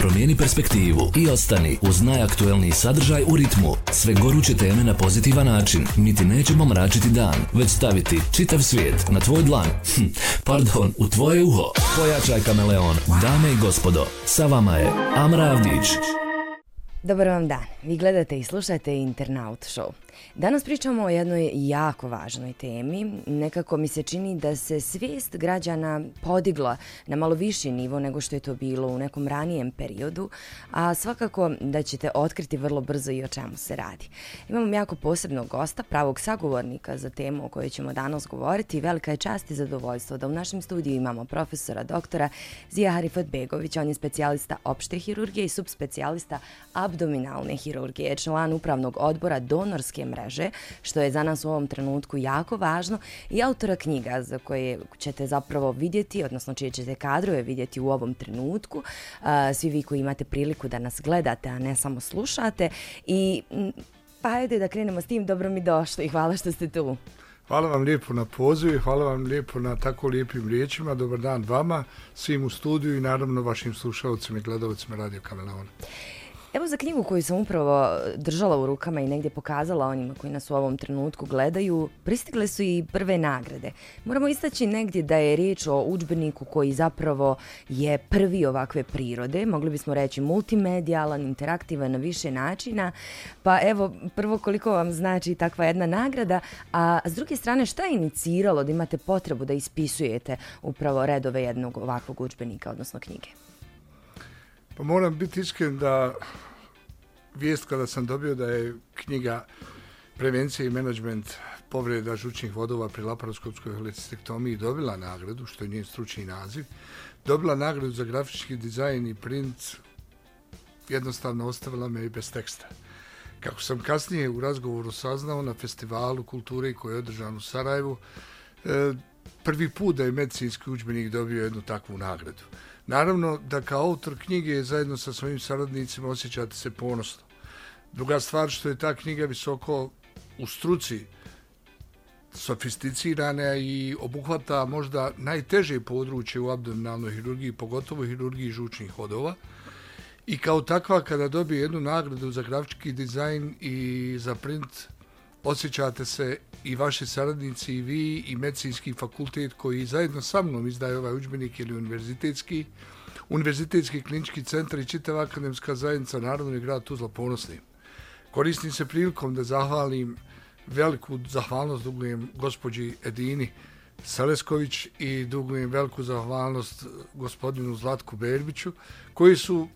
Promijeni perspektivu i ostani uz najaktuelniji sadržaj u ritmu. Sve goruće teme na pozitivan način. Niti nećemo mračiti dan, već staviti čitav svijet na tvoj dlan. Hm, pardon, u tvoje uho. Pojačaj kameleon. Dame i gospodo, sa vama je Amra Avdić. Dobar vam dan. Vi gledate i slušate Internaut Show. Danas pričamo o jednoj jako važnoj temi. Nekako mi se čini da se svijest građana podigla na malo viši nivo nego što je to bilo u nekom ranijem periodu, a svakako da ćete otkriti vrlo brzo i o čemu se radi. Imamo jako posebnog gosta, pravog sagovornika za temu o kojoj ćemo danas govoriti. Velika je čast i zadovoljstvo da u našem studiju imamo profesora doktora Zija Harifat Begović. On je specijalista opšte hirurgije i subspecijalista abdominalne hirurgije, član upravnog odbora donorske mreže, što je za nas u ovom trenutku jako važno, i autora knjiga za koje ćete zapravo vidjeti, odnosno čije ćete kadrove vidjeti u ovom trenutku, svi vi koji imate priliku da nas gledate, a ne samo slušate. I pa ajde da krenemo s tim, dobro mi došli i hvala što ste tu. Hvala vam lijepo na pozivu i hvala vam lijepo na tako lijepim riječima. Dobar dan vama, svim u studiju i naravno vašim slušalcima i gledalcima Radio Kameleona. Evo za knjigu koju sam upravo držala u rukama i negdje pokazala onima koji nas u ovom trenutku gledaju, pristigle su i prve nagrade. Moramo istaći negdje da je riječ o učbeniku koji zapravo je prvi ovakve prirode, mogli bismo reći multimedijalan, interaktivan na više načina. Pa evo, prvo koliko vam znači takva jedna nagrada, a s druge strane šta je iniciralo da imate potrebu da ispisujete upravo redove jednog ovakvog učbenika, odnosno knjige? Pa moram biti iskren da vijest kada sam dobio da je knjiga Prevencija i menadžment povreda žučnih vodova pri laparoskopskoj holecistektomiji dobila nagradu, što je njen stručni naziv, dobila nagradu za grafički dizajn i print, jednostavno ostavila me i bez teksta. Kako sam kasnije u razgovoru saznao na festivalu kulture koji je održan u Sarajevu, e, prvi put da je medicinski učbenik dobio jednu takvu nagradu. Naravno da kao autor knjige zajedno sa svojim saradnicima osjećate se ponosno. Druga stvar što je ta knjiga visoko u struci sofisticirana i obuhvata možda najteže područje u abdominalnoj hirurgiji, pogotovo hirurgiji žučnih hodova. I kao takva kada dobije jednu nagradu za grafički dizajn i za print, osjećate se i vaši saradnici i vi i medicinski fakultet koji zajedno sa mnom izdaje ovaj učbenik ili univerzitetski, univerzitetski klinički centar i čitava akademska zajednica Narodni grad Tuzla ponosni. Koristim se prilikom da zahvalim veliku zahvalnost dugujem gospođi Edini Selesković i dugujem veliku zahvalnost gospodinu Zlatku Berbiću, koji su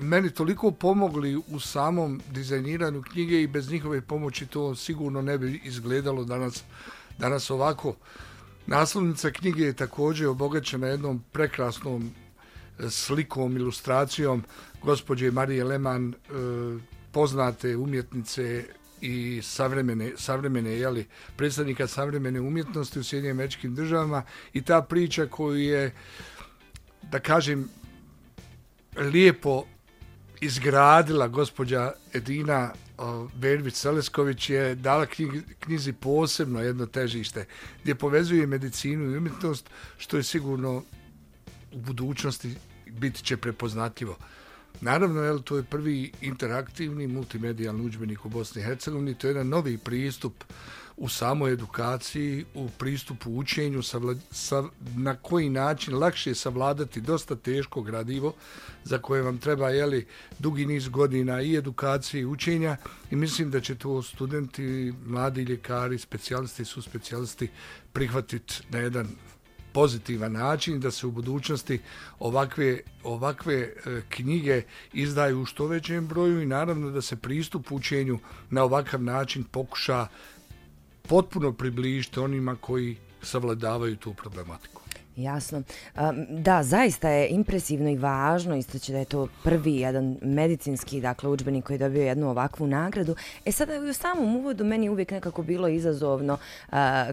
meni toliko pomogli u samom dizajniranju knjige i bez njihove pomoći to sigurno ne bi izgledalo danas, danas ovako. Naslovnica knjige je također obogaćena jednom prekrasnom e, slikom, ilustracijom gospođe Marije Leman, e, poznate umjetnice i savremene, savremene jeli, predstavnika savremene umjetnosti u Sjedinim američkim državama i ta priča koju je, da kažem, lijepo izgradila gospođa Edina Berbić Selesković je dala knjizi posebno jedno težište gdje povezuje medicinu i umjetnost što je sigurno u budućnosti biti će prepoznatljivo. Naravno, jel, to je prvi interaktivni multimedijalni udžbenik u Bosni i Hercegovini, to je jedan novi pristup u samoj edukaciji, u pristupu učenju, savla, sa, na koji način lakše savladati dosta teško gradivo za koje vam treba jeli, dugi niz godina i edukacije i učenja. I mislim da će to studenti, mladi ljekari, specijalisti su specijalisti prihvatiti na jedan pozitivan način da se u budućnosti ovakve, ovakve e, knjige izdaju u što većem broju i naravno da se pristup učenju na ovakav način pokuša potpuno približite onima koji savladavaju tu problematiku. Jasno. Da, zaista je impresivno i važno, isto da je to prvi jedan medicinski dakle, učbenik koji je dobio jednu ovakvu nagradu. E sada u samom uvodu meni uvijek nekako bilo izazovno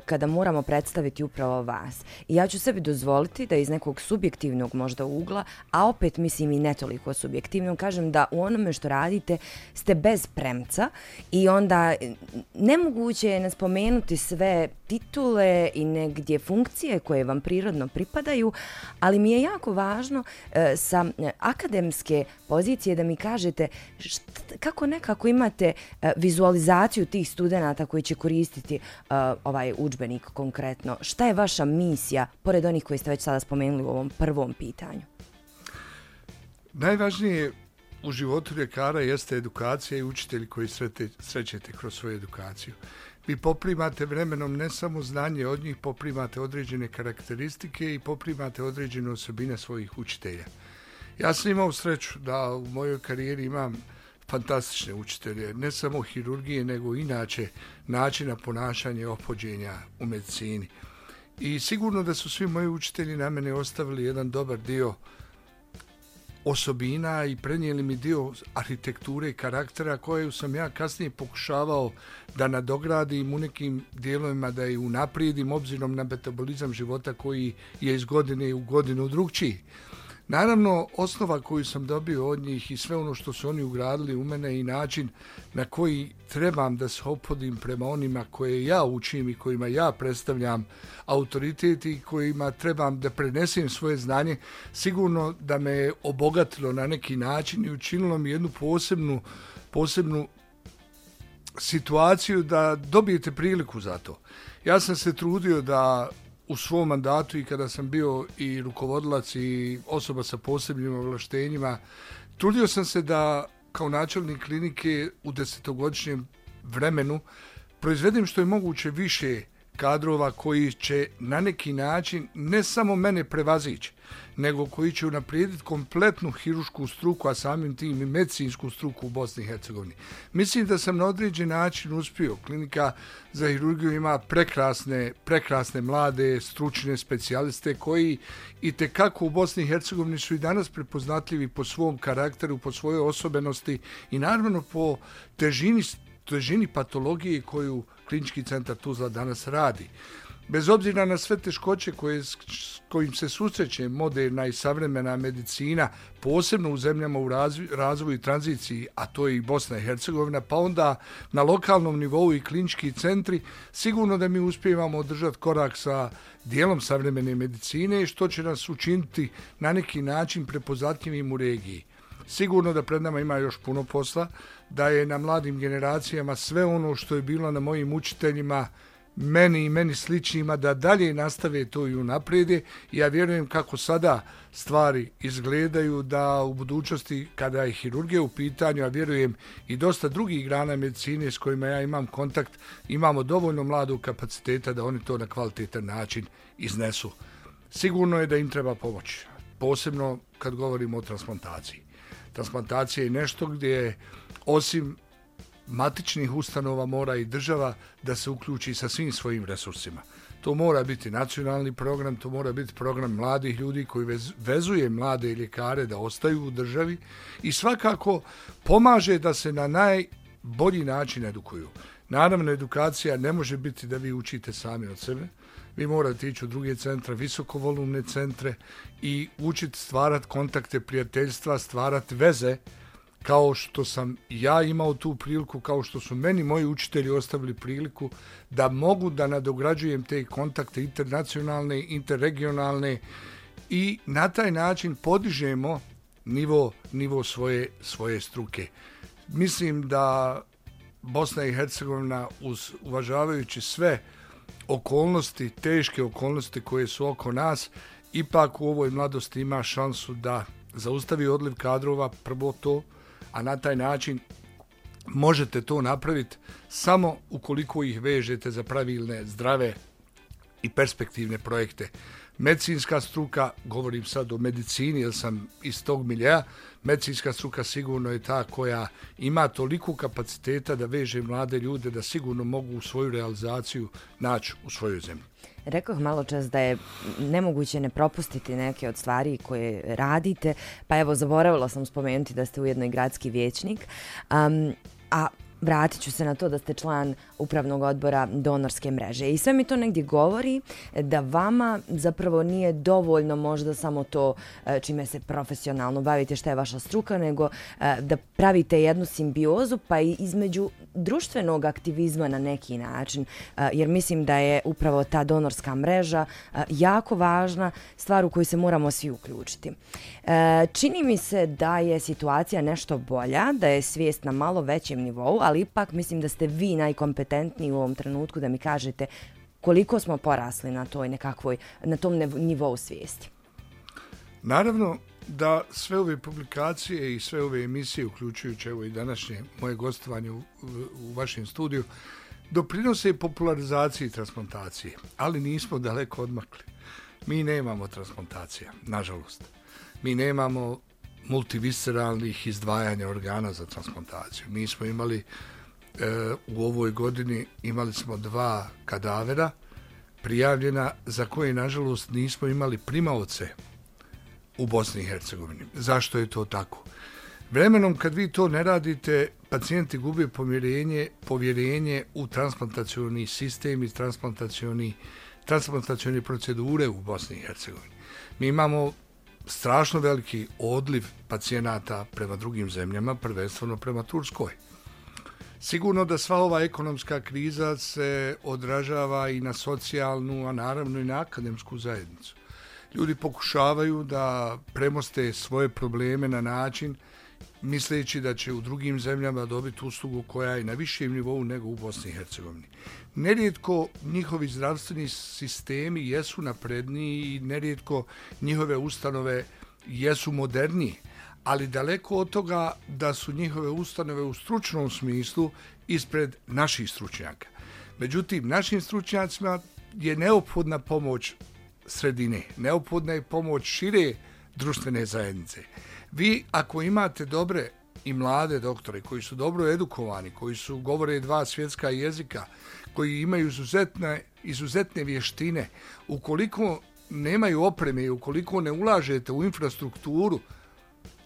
kada moramo predstaviti upravo vas. I ja ću sebi dozvoliti da iz nekog subjektivnog možda ugla, a opet mislim i netoliko subjektivno, kažem da u onome što radite ste bez premca i onda e, nemoguće je ne spomenuti sve titule i negdje funkcije koje vam prirodno pripadaju, ali mi je jako važno e, sa e, akademske pozicije da mi kažete št, kako nekako imate e, vizualizaciju tih studenta koji će koristiti e, ovaj učbenik konkretno. Šta je vaša misija, pored onih koji ste već sada spomenuli u ovom prvom pitanju? Najvažnije u životu ljekara jeste edukacija i učitelji koji srete, srećete kroz svoju edukaciju. Vi poprimate vremenom ne samo znanje od njih, poprimate određene karakteristike i poprimate određene osobine svojih učitelja. Ja sam imao sreću da u mojoj karijeri imam fantastične učitelje, ne samo hirurgije, nego inače načina ponašanja i opođenja u medicini. I sigurno da su svi moji učitelji na mene ostavili jedan dobar dio osobina i prenijeli mi dio arhitekture i karaktera koju sam ja kasnije pokušavao da nadogradim u nekim dijelovima da je unaprijedim obzirom na metabolizam života koji je iz godine u godinu drugčiji. Naravno, osnova koju sam dobio od njih i sve ono što su oni ugradili u mene i način na koji trebam da se opodim prema onima koje ja učim i kojima ja predstavljam autoritet i kojima trebam da prenesem svoje znanje, sigurno da me je obogatilo na neki način i učinilo mi jednu posebnu, posebnu situaciju da dobijete priliku za to. Ja sam se trudio da u svom mandatu i kada sam bio i rukovodilac i osoba sa posebnim ovlaštenjima, trudio sam se da kao načelnik klinike u desetogodišnjem vremenu proizvedem što je moguće više kadrova koji će na neki način ne samo mene prevazići, nego koji će unaprijediti kompletnu hirušku struku, a samim tim i medicinsku struku u Bosni i Hercegovini. Mislim da sam na određen način uspio. Klinika za hirurgiju ima prekrasne, prekrasne mlade, stručne specijaliste koji i te kako u Bosni i Hercegovini su i danas prepoznatljivi po svom karakteru, po svojoj osobenosti i naravno po težini, težini patologije koju klinički centar Tuzla danas radi. Bez obzira na sve teškoće koje, s kojim se susreće moderna i savremena medicina, posebno u zemljama u razvoju, razvoju i tranziciji, a to je i Bosna i Hercegovina, pa onda na lokalnom nivou i klinički centri, sigurno da mi uspijevamo održati korak sa dijelom savremene medicine, što će nas učiniti na neki način prepoznatljivim u regiji. Sigurno da pred nama ima još puno posla, da je na mladim generacijama sve ono što je bilo na mojim učiteljima, meni i meni sličnima, da dalje nastave to i unaprijede. Ja vjerujem kako sada stvari izgledaju, da u budućnosti, kada je hirurgija u pitanju, ja vjerujem i dosta drugih grana medicine s kojima ja imam kontakt, imamo dovoljno mladog kapaciteta da oni to na kvalitetan način iznesu. Sigurno je da im treba pomoć, posebno kad govorimo o transplantaciji. Transplantacija je nešto gdje osim matičnih ustanova mora i država da se uključi sa svim svojim resursima. To mora biti nacionalni program, to mora biti program mladih ljudi koji vezuje mlade ljekare da ostaju u državi i svakako pomaže da se na najbolji način edukuju. Naravno, edukacija ne može biti da vi učite sami od sebe. Vi morate ići u druge centre, visokovolumne centre i učiti stvarati kontakte, prijateljstva, stvarati veze kao što sam ja imao tu priliku, kao što su meni moji učitelji ostavili priliku da mogu da nadograđujem te kontakte internacionalne, interregionalne i na taj način podižemo nivo, nivo svoje, svoje struke. Mislim da Bosna i Hercegovina uz uvažavajući sve okolnosti, teške okolnosti koje su oko nas, ipak u ovoj mladosti ima šansu da zaustavi odliv kadrova, prvo to, a na taj način možete to napraviti samo ukoliko ih vežete za pravilne, zdrave i perspektivne projekte. Medicinska struka, govorim sad o medicini jer sam iz tog miljeja, medicinska struka sigurno je ta koja ima toliko kapaciteta da veže mlade ljude da sigurno mogu svoju realizaciju naći u svojoj zemlji. Rekoh malo čas da je nemoguće ne propustiti neke od stvari koje radite, pa evo zaboravila sam spomenuti da ste ujedno i gradski vječnik. Um, a vratit ću se na to da ste član upravnog odbora donorske mreže. I sve mi to negdje govori da vama zapravo nije dovoljno možda samo to e, čime se profesionalno bavite, šta je vaša struka, nego e, da pravite jednu simbiozu pa i između društvenog aktivizma na neki način. E, jer mislim da je upravo ta donorska mreža jako važna stvar u koju se moramo svi uključiti. Čini mi se da je situacija nešto bolja, da je svijest na malo većem nivou, ali ipak mislim da ste vi najkompetentniji u ovom trenutku da mi kažete koliko smo porasli na toj nekakvoj, na tom nivou svijesti. Naravno da sve ove publikacije i sve ove emisije, uključujući evo i današnje moje gostovanje u, u vašem studiju, doprinose popularizaciji transplantacije, ali nismo daleko odmakli. Mi nemamo transplantacija, nažalost. Mi nemamo multivisceralnih izdvajanja organa za transplantaciju. Mi smo imali e, u ovoj godini imali smo dva kadavera prijavljena za koje nažalost nismo imali primaoce u Bosni i Hercegovini. Zašto je to tako? Vremenom kad vi to ne radite, pacijenti gube povjerenje, povjerenje u transplantacioni sistem i transplantacioni, transplantacioni procedure u Bosni i Hercegovini. Mi imamo strašno veliki odliv pacijenata prema drugim zemljama, prvenstveno prema Turskoj. Sigurno da sva ova ekonomska kriza se odražava i na socijalnu, a naravno i na akademsku zajednicu. Ljudi pokušavaju da premoste svoje probleme na način misleći da će u drugim zemljama dobiti uslugu koja je na višem nivou nego u Bosni i Hercegovini. Nerijetko njihovi zdravstveni sistemi jesu napredniji i nerijetko njihove ustanove jesu moderniji, ali daleko od toga da su njihove ustanove u stručnom smislu ispred naših stručnjaka. Međutim, našim stručnjacima je neophodna pomoć sredine, neophodna je pomoć šire društvene zajednice. Vi, ako imate dobre i mlade doktore koji su dobro edukovani, koji su govore dva svjetska jezika, koji imaju izuzetne, izuzetne vještine, ukoliko nemaju opreme i ukoliko ne ulažete u infrastrukturu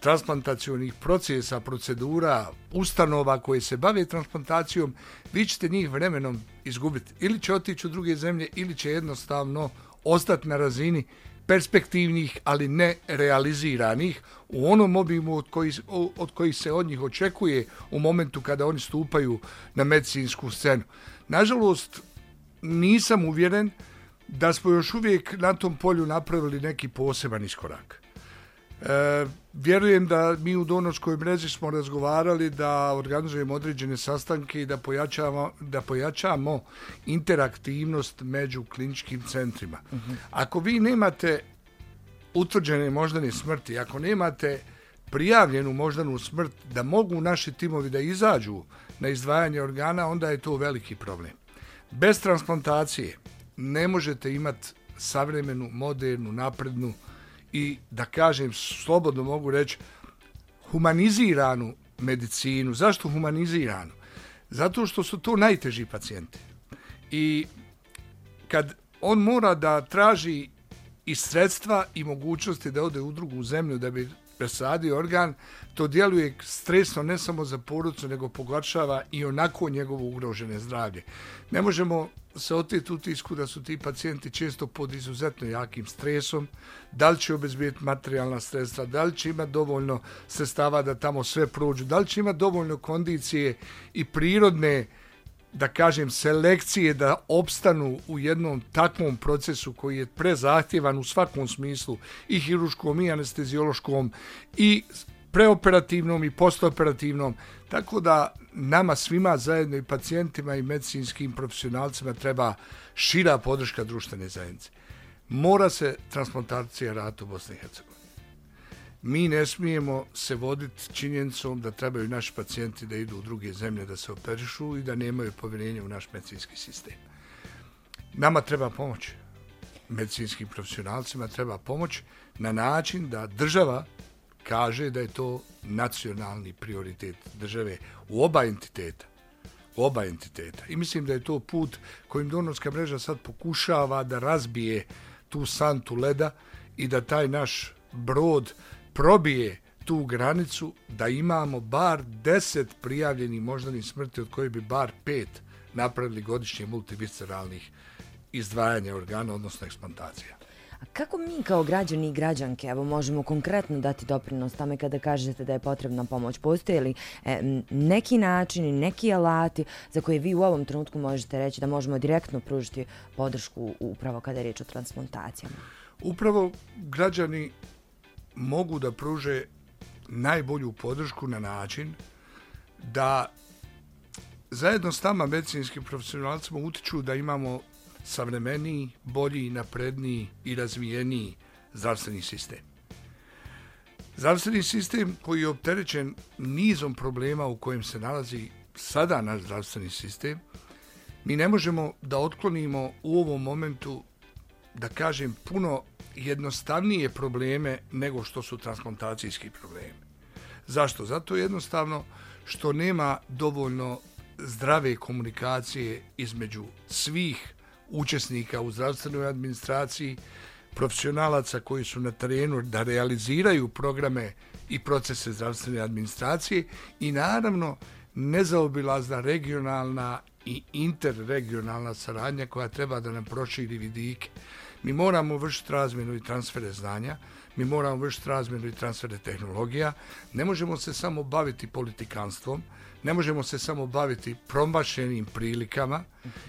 transplantacijonih procesa, procedura, ustanova koje se bave transplantacijom, vi ćete njih vremenom izgubiti. Ili će otići u druge zemlje, ili će jednostavno ostati na razini perspektivnih, ali ne realiziranih u onom obimu od koji, od kojih se od njih očekuje u momentu kada oni stupaju na medicinsku scenu. Nažalost, nisam uvjeren da smo još uvijek na tom polju napravili neki poseban iskorak. E, vjerujem da mi u Donorskoj mreži smo razgovarali da organizujemo određene sastanke i da pojačamo, da pojačamo interaktivnost među kliničkim centrima. Uh -huh. Ako vi nemate utvrđene moždane smrti, ako nemate prijavljenu moždanu smrt da mogu naši timovi da izađu na izdvajanje organa, onda je to veliki problem. Bez transplantacije ne možete imati savremenu, modernu, naprednu i da kažem, slobodno mogu reći, humaniziranu medicinu. Zašto humaniziranu? Zato što su to najteži pacijenti. I kad on mora da traži i sredstva i mogućnosti da ode u drugu zemlju da bi presadio organ, to djeluje stresno ne samo za porodcu, nego pogoršava i onako njegovo ugrožene zdravlje. Ne možemo se oteti utisku da su ti pacijenti često pod izuzetno jakim stresom, da li će obezbijeti materijalna sredstva, da li će imati dovoljno sredstava da tamo sve prođu, da li će imati dovoljno kondicije i prirodne da kažem, selekcije da opstanu u jednom takvom procesu koji je prezahtjevan u svakom smislu i hiruškom i anestezijološkom i preoperativnom i postoperativnom. Tako da nama svima zajedno i pacijentima i medicinskim profesionalcima treba šira podrška društvene zajednice. Mora se transplantacija rata u Bosni i Hercegovini. Mi ne smijemo se voditi činjenicom da trebaju naši pacijenti da idu u druge zemlje da se operišu i da nemaju povjerenje u naš medicinski sistem. Nama treba pomoć. Medicinskim profesionalcima treba pomoć na način da država kaže da je to nacionalni prioritet države u oba entiteta. U oba entiteta. I mislim da je to put kojim donorska mreža sad pokušava da razbije tu santu leda i da taj naš brod probije tu granicu da imamo bar 10 prijavljenih moždanih smrti od kojih bi bar 5 napravili godišnje multivisceralnih izdvajanja organa, odnosno eksplantacija. A kako mi kao građani i građanke evo, možemo konkretno dati doprinos tome kada kažete da je potrebna pomoć? Postoje li e, neki načini, neki alati za koje vi u ovom trenutku možete reći da možemo direktno pružiti podršku upravo kada je riječ o transplantacijama? Upravo građani mogu da pruže najbolju podršku na način da zajedno s nama medicinskim profesionalcima utiču da imamo savremeniji, bolji, napredniji i razvijeniji zdravstveni sistem. Zdravstveni sistem koji je opterećen nizom problema u kojem se nalazi sada naš zdravstveni sistem, mi ne možemo da otklonimo u ovom momentu, da kažem, puno jednostavnije probleme nego što su transplantacijski problemi. Zašto? Zato jednostavno što nema dovoljno zdrave komunikacije između svih učesnika u zdravstvenoj administraciji, profesionalaca koji su na terenu da realiziraju programe i procese zdravstvene administracije i naravno nezaobilazna regionalna i interregionalna saradnja koja treba da nam proširi vidike. Mi moramo vršiti razmjenu i transfere znanja, mi moramo vršiti razmjenu i transfere tehnologija, ne možemo se samo baviti politikanstvom, ne možemo se samo baviti promašenim prilikama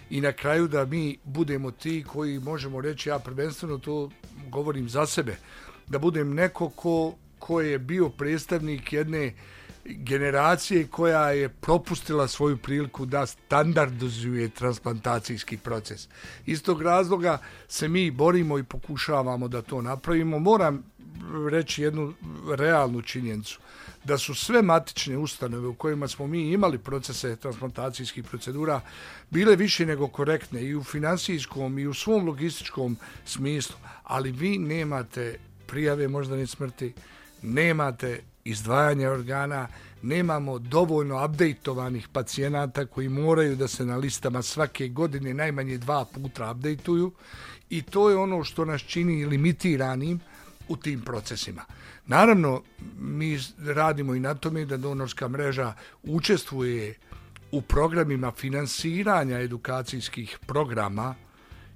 i na kraju da mi budemo ti koji možemo reći, ja prvenstveno to govorim za sebe, da budem neko ko, ko je bio predstavnik jedne generacije koja je propustila svoju priliku da standardizuje transplantacijski proces. Iz tog razloga se mi borimo i pokušavamo da to napravimo. Moram reći jednu realnu činjenicu da su sve matične ustanove u kojima smo mi imali procese transplantacijskih procedura bile više nego korektne i u finansijskom i u svom logističkom smislu, ali vi nemate prijave moždane smrti, nemate izdvajanje organa, nemamo dovoljno updateovanih pacijenata koji moraju da se na listama svake godine najmanje dva puta updateuju i to je ono što nas čini limitiranim u tim procesima. Naravno, mi radimo i na tome da donorska mreža učestvuje u programima finansiranja edukacijskih programa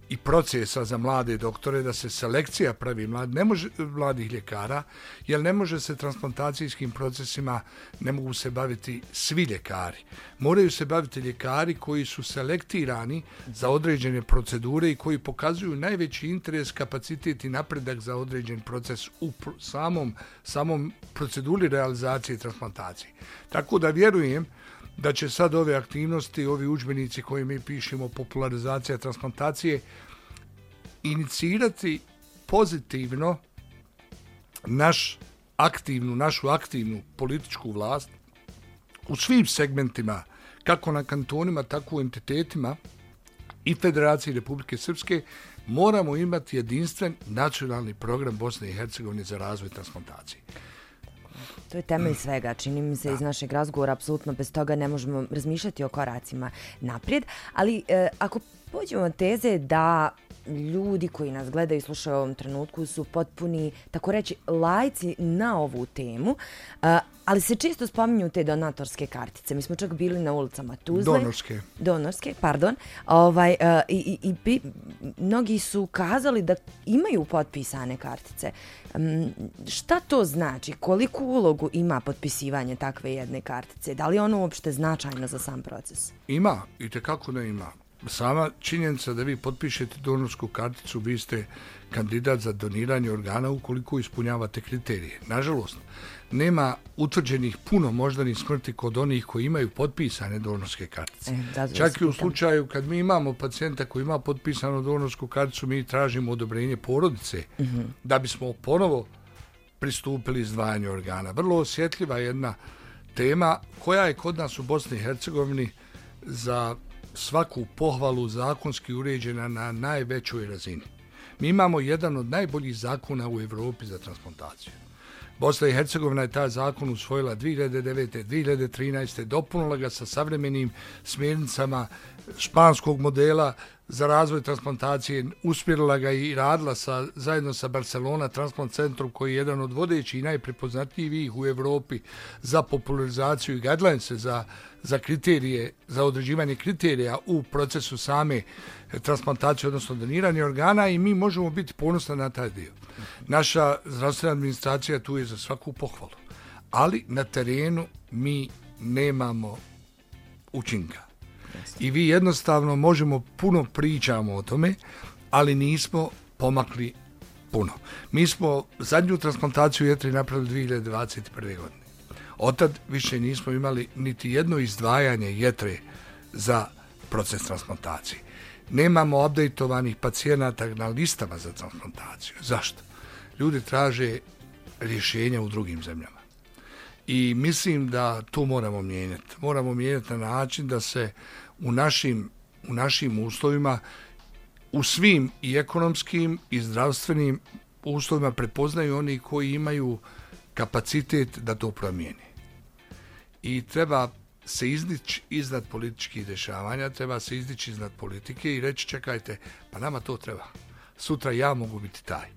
i procesa za mlade doktore da se selekcija pravi mlad, ne može, mladih ljekara, jer ne može se transplantacijskim procesima, ne mogu se baviti svi ljekari. Moraju se baviti ljekari koji su selektirani za određene procedure i koji pokazuju najveći interes, kapacitet i napredak za određen proces u samom, samom proceduri realizacije transplantacije. Tako da vjerujem da će sad ove aktivnosti, ovi učbenici koje mi pišemo, popularizacija transplantacije, inicirati pozitivno naš aktivnu, našu aktivnu političku vlast u svim segmentima, kako na kantonima, tako u entitetima i Federacije Republike Srpske, moramo imati jedinstven nacionalni program Bosne i Hercegovine za razvoj transplantacije. To je temelj svega. Čini mi se da. iz našeg razgovora, apsolutno bez toga ne možemo razmišljati o koracima naprijed. Ali e, ako pođemo teze da ljudi koji nas gledaju i slušaju u ovom trenutku su potpuni, tako reći, lajci na ovu temu, ali se često spominju te donatorske kartice. Mi smo čak bili na ulicama Tuzle. Donorske. Donorske, pardon. Ovaj, i, i, i, mnogi su kazali da imaju potpisane kartice. Um, šta to znači? Koliku ulogu ima potpisivanje takve jedne kartice? Da li je ono uopšte značajno za sam proces? Ima, i kako ne ima sama činjenica da vi potpišete donorsku karticu, vi ste kandidat za doniranje organa ukoliko ispunjavate kriterije. Nažalost, nema utvrđenih puno moždanih smrti kod onih koji imaju potpisane donorske kartice. E, da, Čak i u slučaju kad mi imamo pacijenta koji ima potpisanu donorsku karticu, mi tražimo odobrenje porodice mm -hmm. da bismo ponovo pristupili izdvajanju organa. Vrlo osjetljiva jedna tema koja je kod nas u Bosni i Hercegovini za svaku pohvalu zakonski uređena na najvećoj razini. Mi imamo jedan od najboljih zakona u Evropi za transplantaciju. Bosna i Hercegovina je taj zakon usvojila 2009. 2013. dopunila ga sa savremenim smjernicama španskog modela za razvoj transplantacije, uspjerila ga i radila sa, zajedno sa Barcelona Transplant Centrum, koji je jedan od vodećih i najprepoznatljivijih u Evropi za popularizaciju i guidelines za, za kriterije, za određivanje kriterija u procesu same transplantacije, odnosno doniranje organa i mi možemo biti ponosni na taj dio. Naša zdravstvena administracija tu je za svaku pohvalu. Ali na terenu mi nemamo učinka. I vi jednostavno možemo puno pričamo o tome, ali nismo pomakli puno. Mi smo zadnju transplantaciju jetri napravili 2021. godine. Otad više nismo imali niti jedno izdvajanje jetre za proces transplantacije. Nemamo updateovanih pacijenata na listama za transplantaciju. Zašto? Ljudi traže rješenja u drugim zemljama. I mislim da to moramo mijenjati. Moramo mijenjati na način da se u našim, u našim uslovima, u svim i ekonomskim i zdravstvenim uslovima prepoznaju oni koji imaju kapacitet da to promijeni. I treba se izdići iznad političkih dešavanja, treba se izdići iznad politike i reći čekajte, pa nama to treba. Sutra ja mogu biti taj.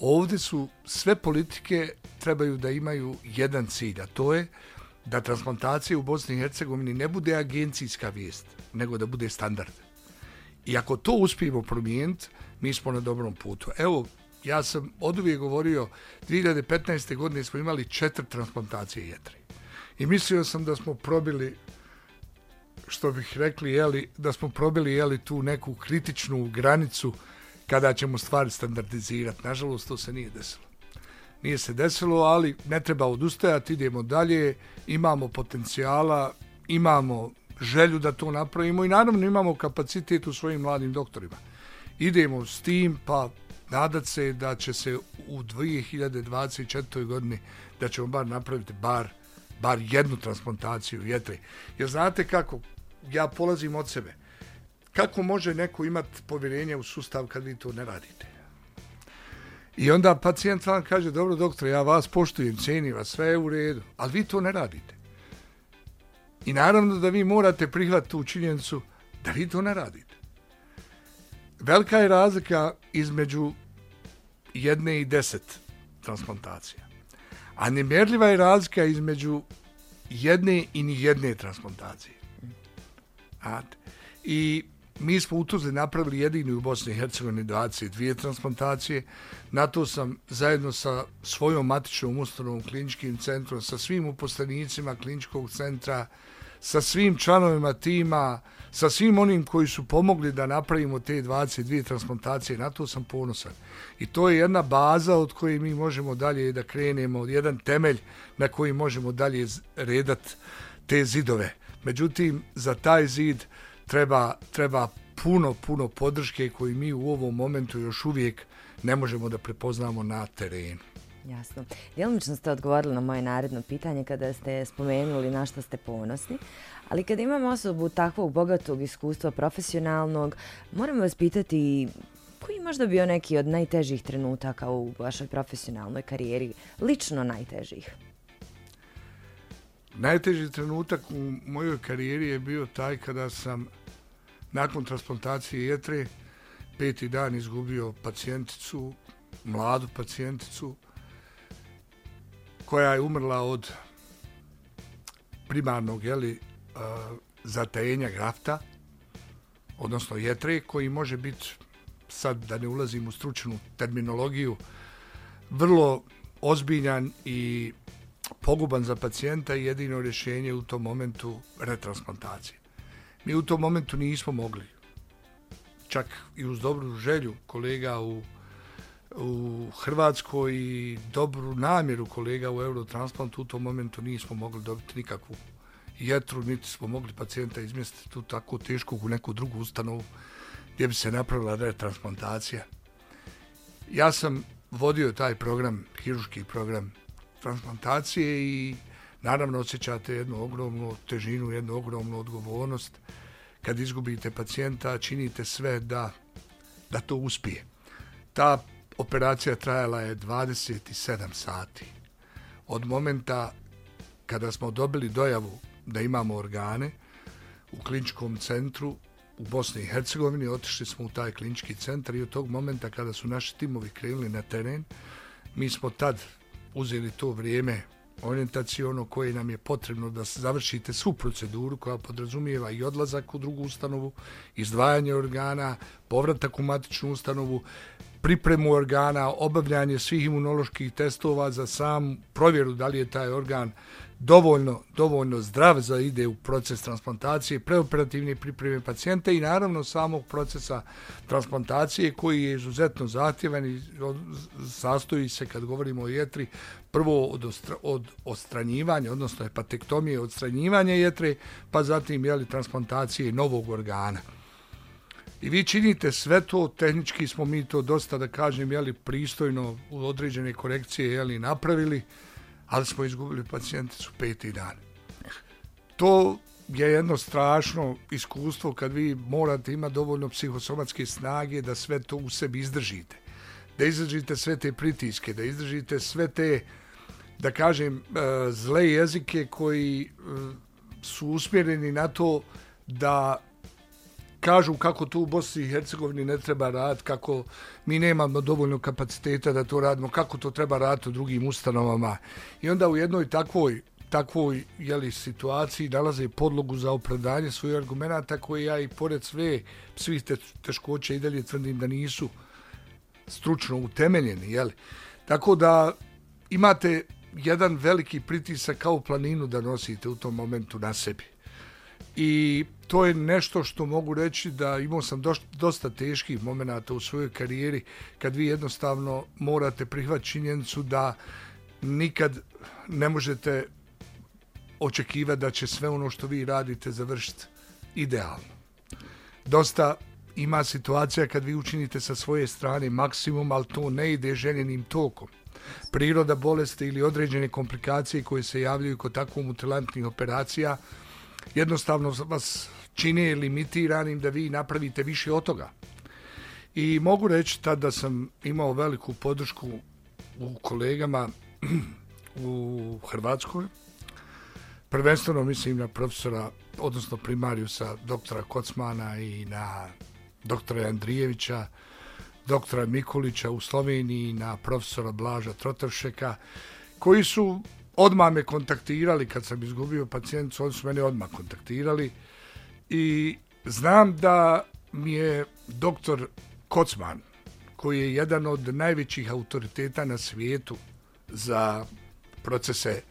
Ovdje su sve politike trebaju da imaju jedan cilj, a to je da transplantacija u Bosni i Hercegovini ne bude agencijska vijest, nego da bude standard. I ako to uspijemo promijeniti, mi smo na dobrom putu. Evo, ja sam od uvijek govorio, 2015. godine smo imali četiri transplantacije jetre. I mislio sam da smo probili, što bih rekli, jeli, da smo probili jeli, tu neku kritičnu granicu kada ćemo stvari standardizirati. Nažalost, to se nije desilo nije se desilo, ali ne treba odustajati, idemo dalje, imamo potencijala, imamo želju da to napravimo i naravno imamo kapacitet u svojim mladim doktorima. Idemo s tim, pa nadat se da će se u 2024. godini da ćemo bar napraviti bar, bar jednu transplantaciju jetre. Jer znate kako, ja polazim od sebe, kako može neko imati povjerenje u sustav kad vi to ne radite? I onda pacijent vam kaže, dobro doktor, ja vas poštujem, cijenim vas, sve je u redu, ali vi to ne radite. I naravno da vi morate prihvatiti tu činjenicu da vi to ne radite. Velika je razlika između jedne i deset transplantacija. A nemjerljiva je razlika između jedne i ni jedne transplantacije. I mi smo u Tuzli napravili jedini u Bosni i Hercegovini 22 transplantacije. Na to sam zajedno sa svojom matičnom ustanovom kliničkim centrom, sa svim uposlenicima kliničkog centra, sa svim članovima tima, sa svim onim koji su pomogli da napravimo te 22 transplantacije, na to sam ponosan. I to je jedna baza od koje mi možemo dalje da krenemo, jedan temelj na koji možemo dalje redat te zidove. Međutim, za taj zid treba, treba puno, puno podrške koji mi u ovom momentu još uvijek ne možemo da prepoznamo na terenu. Jasno. Djelomično ste odgovorili na moje naredno pitanje kada ste spomenuli na što ste ponosni, ali kada imam osobu takvog bogatog iskustva profesionalnog, moram vas pitati koji možda bio neki od najtežih trenutaka u vašoj profesionalnoj karijeri, lično najtežih? Najteži trenutak u mojoj karijeri je bio taj kada sam nakon transplantacije jetre peti dan izgubio pacijenticu, mladu pacijenticu, koja je umrla od primarnog jeli, zatajenja grafta, odnosno jetre, koji može biti, sad da ne ulazim u stručnu terminologiju, vrlo ozbiljan i poguban za pacijenta i jedino rješenje u tom momentu retransplantacije. Mi u tom momentu nismo mogli. Čak i uz dobru želju kolega u, u Hrvatskoj i dobru namjeru kolega u Eurotransplantu u tom momentu nismo mogli dobiti nikakvu jetru, niti smo mogli pacijenta izmjestiti tu tako tešku u neku drugu ustanovu gdje bi se napravila retransplantacija. Ja sam vodio taj program, hiruški program transplantacije i naravno osjećate jednu ogromnu težinu, jednu ogromnu odgovornost. Kad izgubite pacijenta, činite sve da, da to uspije. Ta operacija trajala je 27 sati. Od momenta kada smo dobili dojavu da imamo organe u kliničkom centru u Bosni i Hercegovini, otišli smo u taj klinički centar i od tog momenta kada su naši timovi krenuli na teren, mi smo tad uzeli to vrijeme orijentacijono koje nam je potrebno da završite svu proceduru koja podrazumijeva i odlazak u drugu ustanovu, izdvajanje organa, povratak u matičnu ustanovu, pripremu organa, obavljanje svih imunoloških testova za sam provjeru da li je taj organ dovoljno, dovoljno zdrav za ide u proces transplantacije, preoperativne pripreme pacijenta i naravno samog procesa transplantacije koji je izuzetno zahtjevan i sastoji se kad govorimo o jetri prvo od, ostra, od ostranjivanja, odnosno hepatektomije odstranjivanja jetre, pa zatim jeli, transplantacije novog organa. I vi činite sve to, tehnički smo mi to dosta, da kažem, jeli, pristojno u određene korekcije jeli, napravili, ali smo izgubili pacijenticu peti dan. To je jedno strašno iskustvo kad vi morate imati dovoljno psihosomatske snage da sve to u sebi izdržite. Da izdržite sve te pritiske, da izdržite sve te, da kažem, eh, zle jezike koji eh, su usmjereni na to da kažu kako tu u Bosni i Hercegovini ne treba rad, kako mi nemamo dovoljno kapaciteta da to radimo, kako to treba raditi u drugim ustanovama. I onda u jednoj takvoj takvoj jeli, situaciji nalaze podlogu za opravdanje svojih argumenta koje ja i pored sve svih te, teškoća i dalje tvrdim da nisu stručno utemeljeni. Jeli. Tako da imate jedan veliki pritisak kao planinu da nosite u tom momentu na sebi. I to je nešto što mogu reći da imao sam dosta teških momenata u svojoj karijeri kad vi jednostavno morate prihvatiti činjenicu da nikad ne možete očekivati da će sve ono što vi radite završiti idealno. Dosta ima situacija kad vi učinite sa svoje strane maksimum, ali to ne ide željenim tokom. Priroda bolesti ili određene komplikacije koje se javljaju kod takvom mutilantnih operacija jednostavno vas čine limitiranim da vi napravite više od toga. I mogu reći tad da sam imao veliku podršku u kolegama u Hrvatskoj. Prvenstveno mislim na profesora, odnosno primarijusa doktora Kocmana i na doktora Andrijevića, doktora Mikulića u Sloveniji, na profesora Blaža Trotevšeka, koji su odmah me kontaktirali kad sam izgubio pacijenticu, oni su mene odmah kontaktirali i znam da mi je doktor Kocman, koji je jedan od najvećih autoriteta na svijetu za procese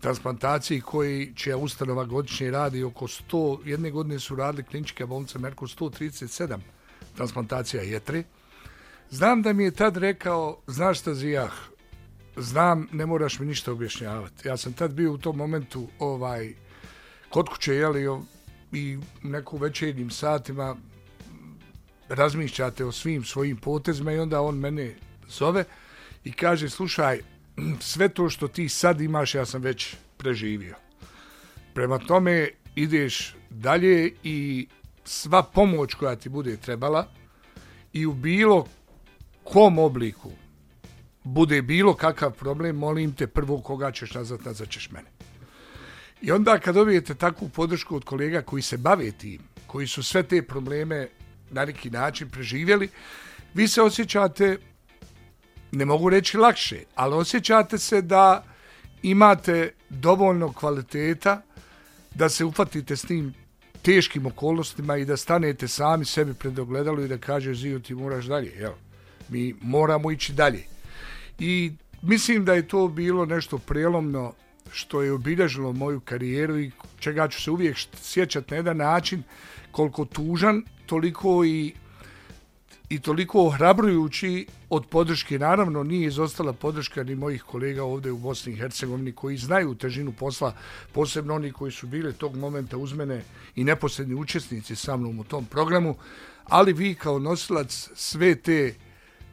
transplantacije koji će ustanova godišnje radi oko 100, jedne godine su radili kliničke bolnice Merkur 137 transplantacija jetre. Znam da mi je tad rekao, znaš šta zijah, znam, ne moraš mi ništa objašnjavati. Ja sam tad bio u tom momentu ovaj, kod kuće, jeli, i neku večernjim satima razmišljate o svim svojim potezima i onda on mene zove i kaže, slušaj, sve to što ti sad imaš, ja sam već preživio. Prema tome, ideš dalje i sva pomoć koja ti bude trebala i u bilo kom obliku bude bilo kakav problem, molim te prvo koga ćeš nazvat, nazvat ćeš mene. I onda kad dobijete takvu podršku od kolega koji se bave tim, koji su sve te probleme na neki način preživjeli, vi se osjećate, ne mogu reći lakše, ali osjećate se da imate dovoljno kvaliteta da se ufatite s tim teškim okolnostima i da stanete sami sebi pred ogledalo i da kaže Zio ti moraš dalje. Jel? Mi moramo ići dalje. I mislim da je to bilo nešto prelomno što je obilježilo moju karijeru i čega ću se uvijek sjećati na jedan način koliko tužan, toliko i i toliko ohrabrujući od podrške. Naravno, nije izostala podrška ni mojih kolega ovdje u Bosni i Hercegovini koji znaju težinu posla, posebno oni koji su bili tog momenta uz mene i neposredni učesnici sa mnom u tom programu, ali vi kao nosilac sve te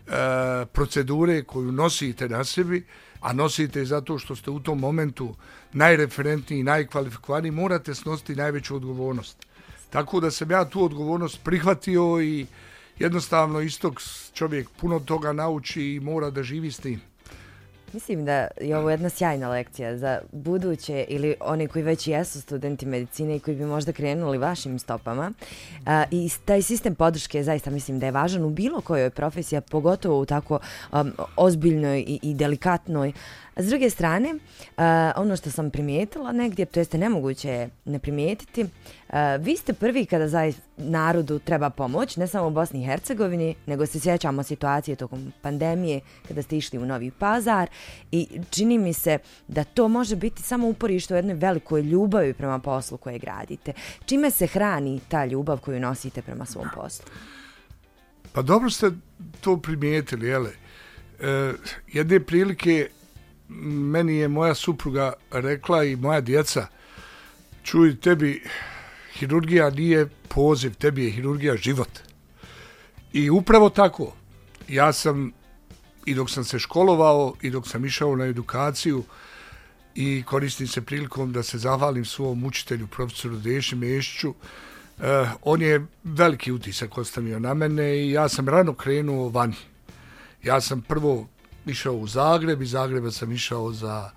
e, procedure koju nosite na sebi, a nosite zato što ste u tom momentu najreferentniji i najkvalifikovaniji, morate snositi najveću odgovornost. Tako da sam ja tu odgovornost prihvatio i jednostavno istog čovjek puno toga nauči i mora da živi s tim. Mislim da je ovo jedna sjajna lekcija za buduće ili oni koji već jesu studenti medicine i koji bi možda krenuli vašim stopama. A, I taj sistem podrške zaista mislim da je važan u bilo kojoj profesiji, pogotovo u tako um, ozbiljnoj i, i delikatnoj S druge strane, uh, ono što sam primijetila negdje, to jeste nemoguće je ne primijetiti, uh, vi ste prvi kada za narodu treba pomoć, ne samo u Bosni i Hercegovini, nego se sjećamo situacije tokom pandemije kada ste išli u Novi Pazar i čini mi se da to može biti samo uporište u jednoj velikoj ljubavi prema poslu koje gradite. Čime se hrani ta ljubav koju nosite prema svom poslu? Pa dobro ste to primijetili, jele. E, jedne prilike meni je moja supruga rekla i moja djeca, čuj, tebi hirurgija nije poziv, tebi je hirurgija život. I upravo tako, ja sam i dok sam se školovao i dok sam išao na edukaciju i koristim se prilikom da se zahvalim svom učitelju, profesoru Deši Mešću, eh, on je veliki utisak ostavio na mene i ja sam rano krenuo vani. Ja sam prvo išao u Zagreb, iz Zagreba sam išao za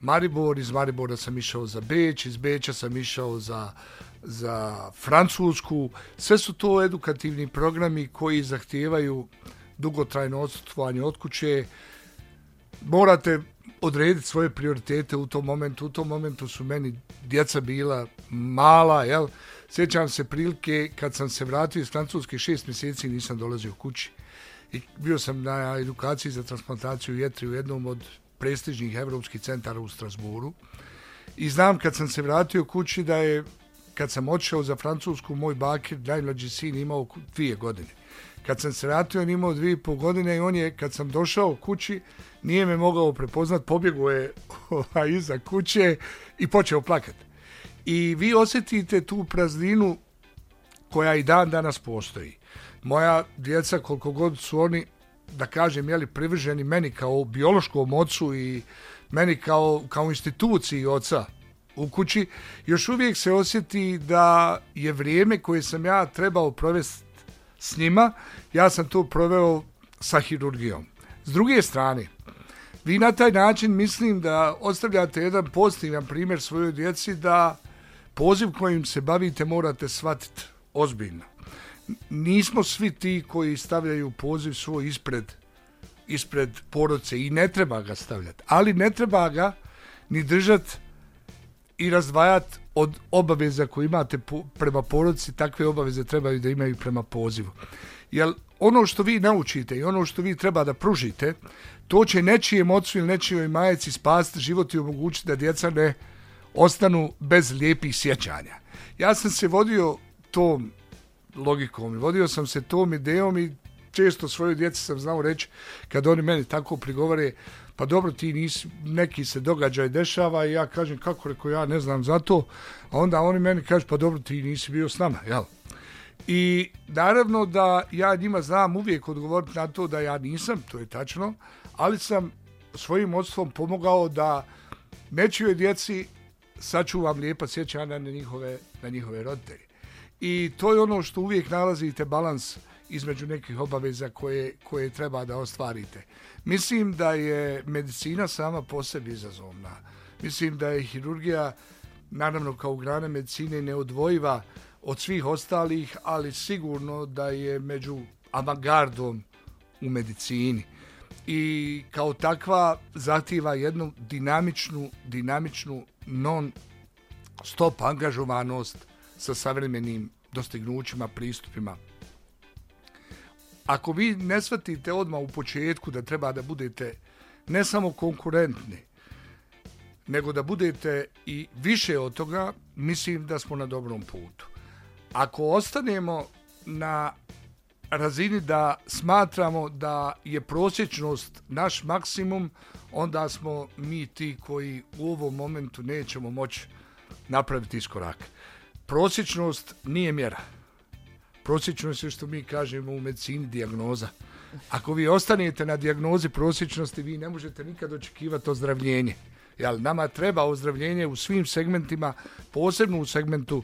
Maribor, iz Maribora sam išao za Beč, iz Beča sam išao za, za Francusku. Sve su to edukativni programi koji zahtijevaju dugotrajno odsutovanje od kuće. Morate odrediti svoje prioritete u tom momentu. U tom momentu su meni djeca bila mala, jel? Sjećam se prilike kad sam se vratio iz Francuske šest mjeseci nisam dolazio kući i bio sam na edukaciji za transplantaciju jetri u jednom od prestižnih evropskih centara u Strasburu. I znam kad sam se vratio kući da je, kad sam odšao za Francusku, moj bakir, najmlađi sin, imao dvije godine. Kad sam se vratio, on imao dvije i pol godine i on je, kad sam došao kući, nije me mogao prepoznat, pobjegao je ovaj, iza kuće i počeo plakati. I vi osjetite tu prazninu koja i dan danas postoji moja djeca, koliko god su oni, da kažem, jeli, privrženi meni kao biološkom ocu i meni kao, kao instituciji oca u kući, još uvijek se osjeti da je vrijeme koje sam ja trebao provesti s njima, ja sam to proveo sa hirurgijom. S druge strane, vi na taj način mislim da ostavljate jedan pozitivan primjer svojoj djeci da poziv kojim se bavite morate shvatiti ozbiljno nismo svi ti koji stavljaju poziv svoj ispred ispred poroce i ne treba ga stavljati. Ali ne treba ga ni držati i razdvajat od obaveza koje imate prema porodici, takve obaveze trebaju da imaju prema pozivu. Jer ono što vi naučite i ono što vi treba da pružite, to će nečijem ocu ili nečijoj majeci spasti život i omogućiti da djeca ne ostanu bez lijepih sjećanja. Ja sam se vodio tom logikom i vodio sam se tom idejom i često svojoj djeci sam znao reći kad oni meni tako prigovore pa dobro ti nisi, neki se događaj dešava i ja kažem kako reko ja ne znam za to a onda oni meni kažu pa dobro ti nisi bio s nama jel? i naravno da ja njima znam uvijek odgovoriti na to da ja nisam to je tačno ali sam svojim odstvom pomogao da nečijoj djeci sačuvam lijepa sjećanja na njihove, na njihove roditelje I to je ono što uvijek nalazite balans između nekih obaveza koje, koje treba da ostvarite. Mislim da je medicina sama po sebi izazovna. Mislim da je hirurgija, naravno kao grana medicine, neodvojiva od svih ostalih, ali sigurno da je među avangardom u medicini. I kao takva zahtjeva jednu dinamičnu, dinamičnu non-stop angažovanost sa savremenim dostignućima, pristupima. Ako vi ne shvatite odmah u početku da treba da budete ne samo konkurentni, nego da budete i više od toga, mislim da smo na dobrom putu. Ako ostanemo na razini da smatramo da je prosječnost naš maksimum, onda smo mi ti koji u ovom momentu nećemo moći napraviti iskorak prosječnost nije mjera. Prosječnost je što mi kažemo u medicini dijagnoza. Ako vi ostanete na dijagnozi prosječnosti, vi ne možete nikad očekivati ozdravljenje. Jel, nama treba ozdravljenje u svim segmentima, posebno u segmentu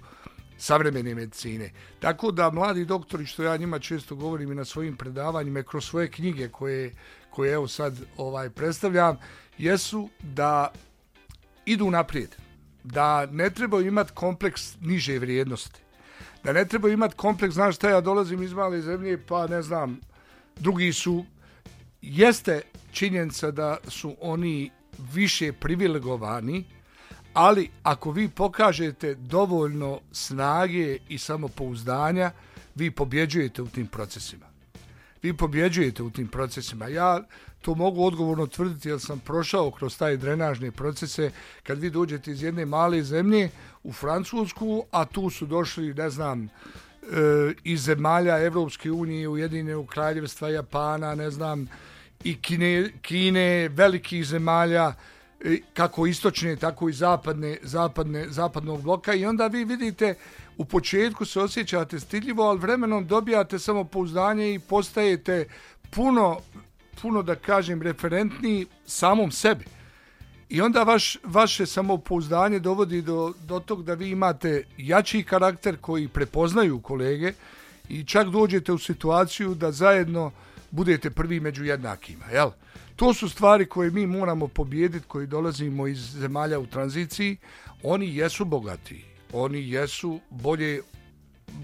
savremene medicine. Tako da mladi doktori, što ja njima često govorim i na svojim predavanjima, kroz svoje knjige koje, koje evo sad ovaj predstavljam, jesu da idu naprijed. Da ne trebaju imati kompleks niže vrijednosti. Da ne treba imati kompleks, znaš šta, ja dolazim iz male zemlje, pa ne znam, drugi su, jeste činjenica da su oni više privilegovani, ali ako vi pokažete dovoljno snage i samopouzdanja, vi pobjeđujete u tim procesima. Vi pobjeđujete u tim procesima. Ja to mogu odgovorno tvrditi jer sam prošao kroz taj drenažni procese kad vi dođete iz jedne male zemlje u Francusku, a tu su došli, ne znam, e, iz zemalja Evropske unije, Ujedinjenog kraljevstva Japana, ne znam, i Kine, Kine velikih zemalja, e, kako istočne, tako i zapadne, zapadne, zapadnog bloka. I onda vi vidite u početku se osjećate stiljivo, ali vremenom dobijate samopouzdanje i postajete puno, puno da kažem, referentni samom sebi. I onda vaš, vaše samopouzdanje dovodi do, do tog da vi imate jači karakter koji prepoznaju kolege i čak dođete u situaciju da zajedno budete prvi među jednakima. Jel? To su stvari koje mi moramo pobijediti koji dolazimo iz zemalja u tranziciji. Oni jesu bogati, oni jesu bolje,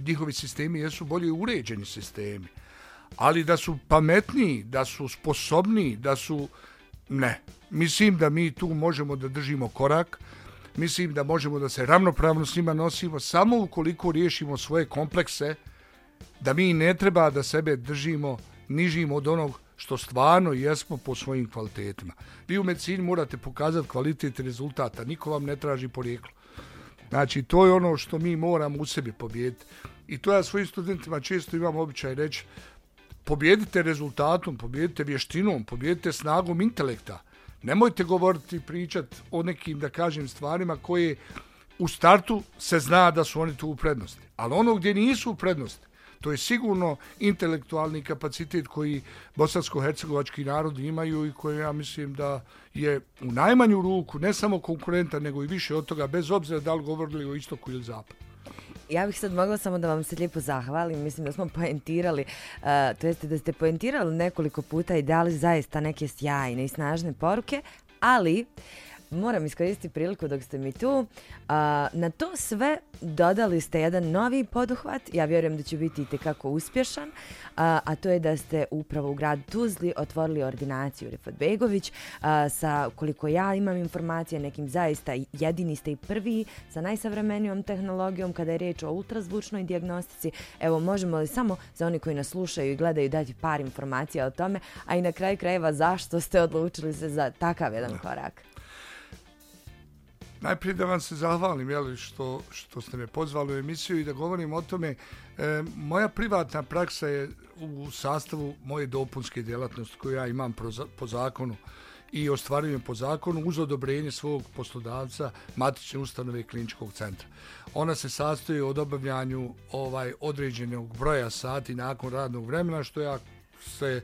njihovi sistemi jesu bolje uređeni sistemi. Ali da su pametniji, da su sposobniji, da su... Ne. Mislim da mi tu možemo da držimo korak. Mislim da možemo da se ravnopravno s njima nosimo samo ukoliko riješimo svoje komplekse, da mi ne treba da sebe držimo nižim od onog što stvarno jesmo po svojim kvalitetima. Vi u medicini morate pokazati kvalitet rezultata, niko vam ne traži porijeklo. Znači, to je ono što mi moramo u sebi pobijediti. I to ja svojim studentima često imam običaj reći, pobjedite rezultatom, pobjedite vještinom, pobjedite snagom intelekta. Nemojte govoriti i pričati o nekim, da kažem, stvarima koje u startu se zna da su oni tu u prednosti. Ali ono gdje nisu u prednosti, To je sigurno intelektualni kapacitet koji bosansko-hercegovački narod imaju i koji ja mislim da je u najmanju ruku ne samo konkurenta nego i više od toga bez obzira da li govorili o istoku ili zapadu. Ja bih sad mogla samo da vam se lijepo zahvalim. Mislim da smo poentirali, uh, to jeste da ste poentirali nekoliko puta i dali zaista neke sjajne i snažne poruke, ali uh, moram iskoristiti priliku dok ste mi tu. A, na to sve dodali ste jedan novi poduhvat, ja vjerujem da će biti tekako uspješan, a, a to je da ste upravo u grad Tuzli otvorili ordinaciju Rifat Begović a, sa, koliko ja imam informacije, nekim zaista jedini ste i prvi sa najsavremenijom tehnologijom kada je riječ o ultrazvučnoj diagnostici. Evo, možemo li samo za oni koji nas slušaju i gledaju dati par informacija o tome, a i na kraju krajeva zašto ste odlučili se za takav jedan korak? Najprije da vam se zahvalim jeli, što, što ste me pozvali u emisiju i da govorim o tome. E, moja privatna praksa je u sastavu moje dopunske djelatnosti koju ja imam pro, po zakonu i ostvarujem po zakonu uz odobrenje svog poslodavca matične ustanove kliničkog centra. Ona se sastoji od obavljanju ovaj određenog broja sati nakon radnog vremena što ja se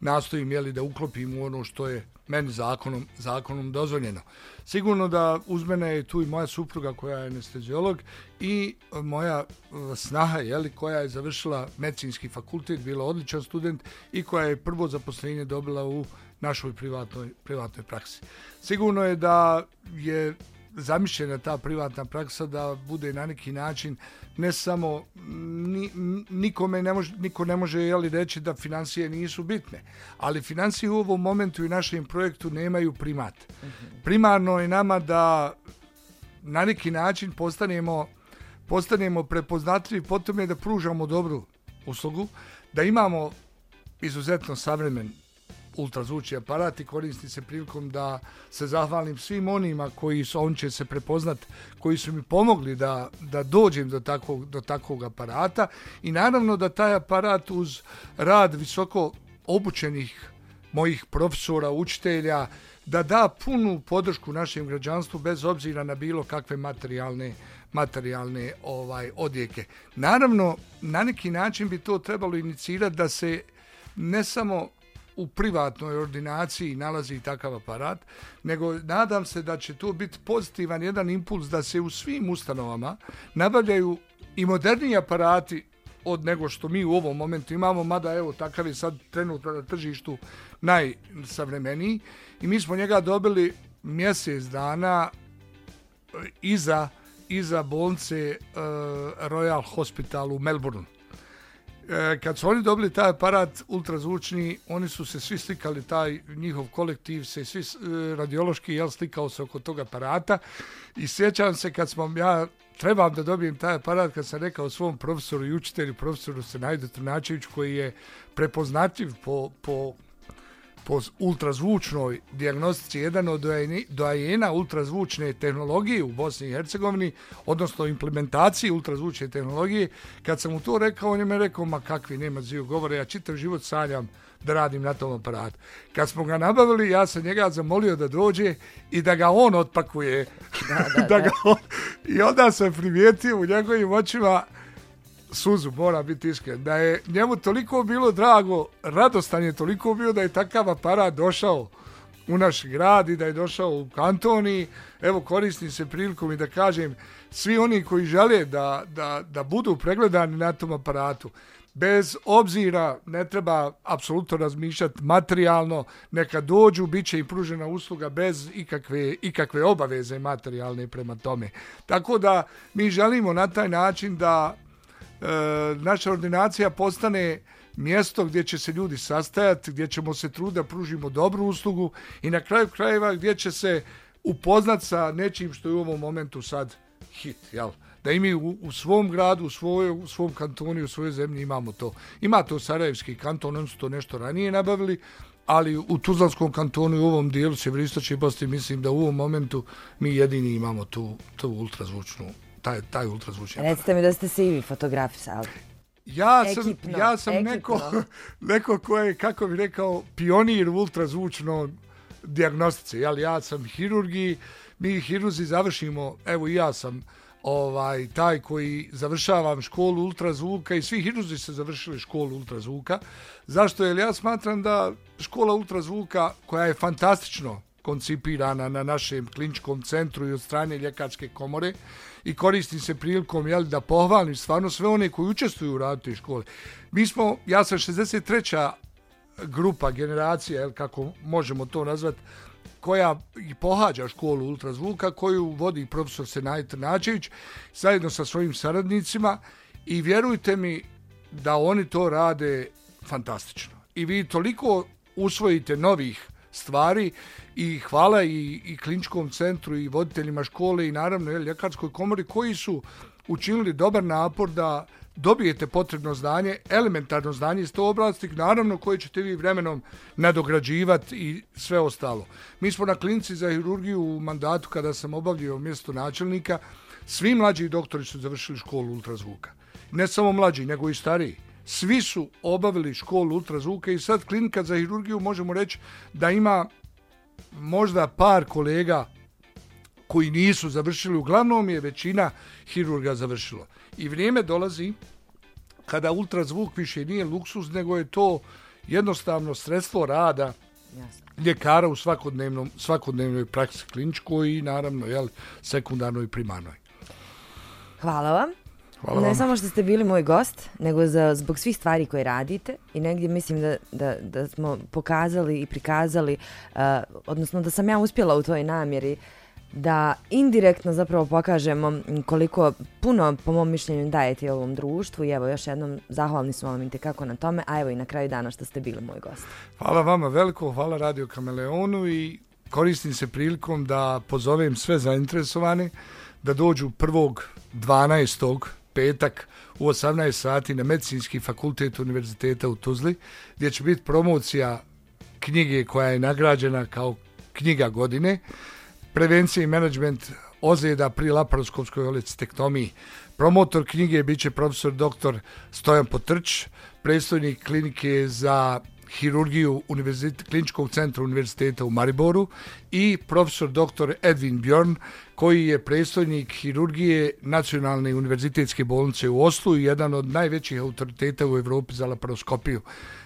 nastojim jeli, da uklopim u ono što je meni zakonom, zakonom dozvoljeno. Sigurno da uz mene je tu i moja supruga koja je anesteziolog i e, moja e, snaha jeli, koja je završila medicinski fakultet, bila odličan student i koja je prvo zaposlenje dobila u našoj privatnoj, privatnoj praksi. Sigurno je da je zamišljena ta privatna praksa da bude na neki način ne samo ni, nikome ne može, niko ne može jeli, reći da financije nisu bitne, ali financije u ovom momentu i našem projektu nemaju primat. Primarno je nama da na neki način postanemo postanemo prepoznatljivi, potom je da pružamo dobru uslugu, da imamo izuzetno savremen ultrazvučni aparat i koristi se prilikom da se zahvalim svim onima koji su, on će se prepoznat, koji su mi pomogli da, da dođem do takvog, do takvog aparata i naravno da taj aparat uz rad visoko obučenih mojih profesora, učitelja, da da punu podršku našem građanstvu bez obzira na bilo kakve materijalne materijalne ovaj odjeke. Naravno, na neki način bi to trebalo inicirati da se ne samo u privatnoj ordinaciji nalazi takav aparat, nego nadam se da će to biti pozitivan jedan impuls da se u svim ustanovama nabavljaju i moderni aparati od nego što mi u ovom momentu imamo, mada evo takav je sad trenutno na tržištu najsavremeniji. I mi smo njega dobili mjesec dana iza iza bolnice uh, Royal Hospital u Melbourneu. E, kad su oni dobili taj aparat ultrazvučni, oni su se svi slikali, taj njihov kolektiv se svi e, radiološki jel, slikao se oko tog aparata. I sjećam se kad smo ja trebam da dobijem taj aparat kad sam rekao svom profesoru i učitelju, profesoru Senajdu Trnačević koji je prepoznatljiv po, po po ultrazvučnoj diagnostici jedan od dojena ultrazvučne tehnologije u Bosni i Hercegovini, odnosno implementaciji ultrazvučne tehnologije, kad sam mu to rekao, on je me rekao, ma kakvi nema ziju govore, ja čitav život sanjam da radim na tom aparatu. Kad smo ga nabavili, ja sam njega zamolio da dođe i da ga on otpakuje. Da, da, da. da ga on... I onda sam primijetio u njegovim očima, suzu, mora biti iskren, da je njemu toliko bilo drago, radostan je toliko bio da je takav aparat došao u naš grad i da je došao u kantoni. Evo, koristim se prilikom i da kažem, svi oni koji žele da, da, da budu pregledani na tom aparatu, bez obzira ne treba apsolutno razmišljati materijalno, neka dođu, bit će i pružena usluga bez ikakve, ikakve obaveze materijalne prema tome. Tako da mi želimo na taj način da E, naša ordinacija postane mjesto gdje će se ljudi sastajati, gdje ćemo se truda pružimo dobru uslugu i na kraju krajeva gdje će se upoznat sa nečim što je u ovom momentu sad hit, jel? Da i mi u, u svom gradu, u, svoj, u svom kantonu, u svojoj zemlji imamo to. Ima to Sarajevski kanton, oni su to nešto ranije nabavili, ali u Tuzlanskom kantonu i u ovom dijelu Sjeveristočne Bosne mislim da u ovom momentu mi jedini imamo tu, tu ultrazvučnu taj, taj ultrazvučni aparat. Recite mi da ste se i vi fotografisali. Ja sam, ekipno, ja sam neko, neko ko je, kako bi rekao, pionir ultrazvučno diagnostice. Jel, ja sam hirurgi, mi hirurzi završimo, evo i ja sam ovaj taj koji završavam školu ultrazvuka i svi hirurzi se završili školu ultrazvuka. Zašto? Jer ja smatram da škola ultrazvuka koja je fantastično koncipirana na našem kliničkom centru i od strane ljekarske komore i koristim se prilikom jel, da pohvalim stvarno sve one koji učestvuju u radu te škole. Mi smo, ja sam 63. grupa, generacija, jel, kako možemo to nazvati, koja i pohađa školu ultrazvuka, koju vodi profesor Senaj Trnačević, zajedno sa svojim saradnicima i vjerujte mi da oni to rade fantastično. I vi toliko usvojite novih stvari i hvala i, i kliničkom centru i voditeljima škole i naravno je, ljekarskoj komori koji su učinili dobar napor da dobijete potrebno znanje, elementarno znanje iz to oblasti, naravno koje ćete vi vremenom nadograđivati i sve ostalo. Mi smo na klinici za hirurgiju u mandatu kada sam obavljio mjesto načelnika, svi mlađi doktori su završili školu ultrazvuka. Ne samo mlađi, nego i stariji svi su obavili školu ultrazvuka i sad klinika za hirurgiju možemo reći da ima možda par kolega koji nisu završili, uglavnom je većina hirurga završilo. I vrijeme dolazi kada ultrazvuk više nije luksus, nego je to jednostavno sredstvo rada ljekara u svakodnevnom, svakodnevnoj praksi kliničkoj i naravno jel, sekundarnoj i primarnoj. Hvala vam. Hvala ne vam. samo što ste bili moj gost, nego za, zbog svih stvari koje radite i negdje mislim da, da, da smo pokazali i prikazali, uh, odnosno da sam ja uspjela u toj namjeri da indirektno zapravo pokažemo koliko puno, po mom mišljenju, dajete ovom društvu i evo još jednom zahvalni smo vam i kako na tome, a evo i na kraju dana što ste bili moj gost. Hvala vama veliko, hvala Radio Kameleonu i koristim se prilikom da pozovem sve zainteresovane da dođu 1.12 petak u 18 sati na Medicinski fakultet Univerziteta u Tuzli, gdje će biti promocija knjige koja je nagrađena kao knjiga godine, prevencija i management ozljeda pri laparoskopskoj olecitektomiji. Promotor knjige bit će profesor dr. Stojan Potrč, predstojnik klinike za hirurgiju Univerzit, kliničkog centra univerziteta u Mariboru i profesor dr. Edwin Bjorn, koji je predstojnik hirurgije Nacionalne univerzitetske bolnice u Oslu i jedan od najvećih autoriteta u Evropi za laparoskopiju.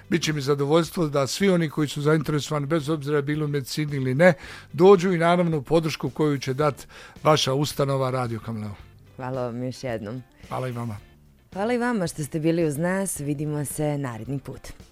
Biće mi zadovoljstvo da svi oni koji su zainteresovani, bez obzira bilo medicini ili ne, dođu i naravno podršku koju će dati vaša ustanova Radio Kamleo. Hvala vam još jednom. Hvala i vama. Hvala i vama što ste bili uz nas. Vidimo se naredni put.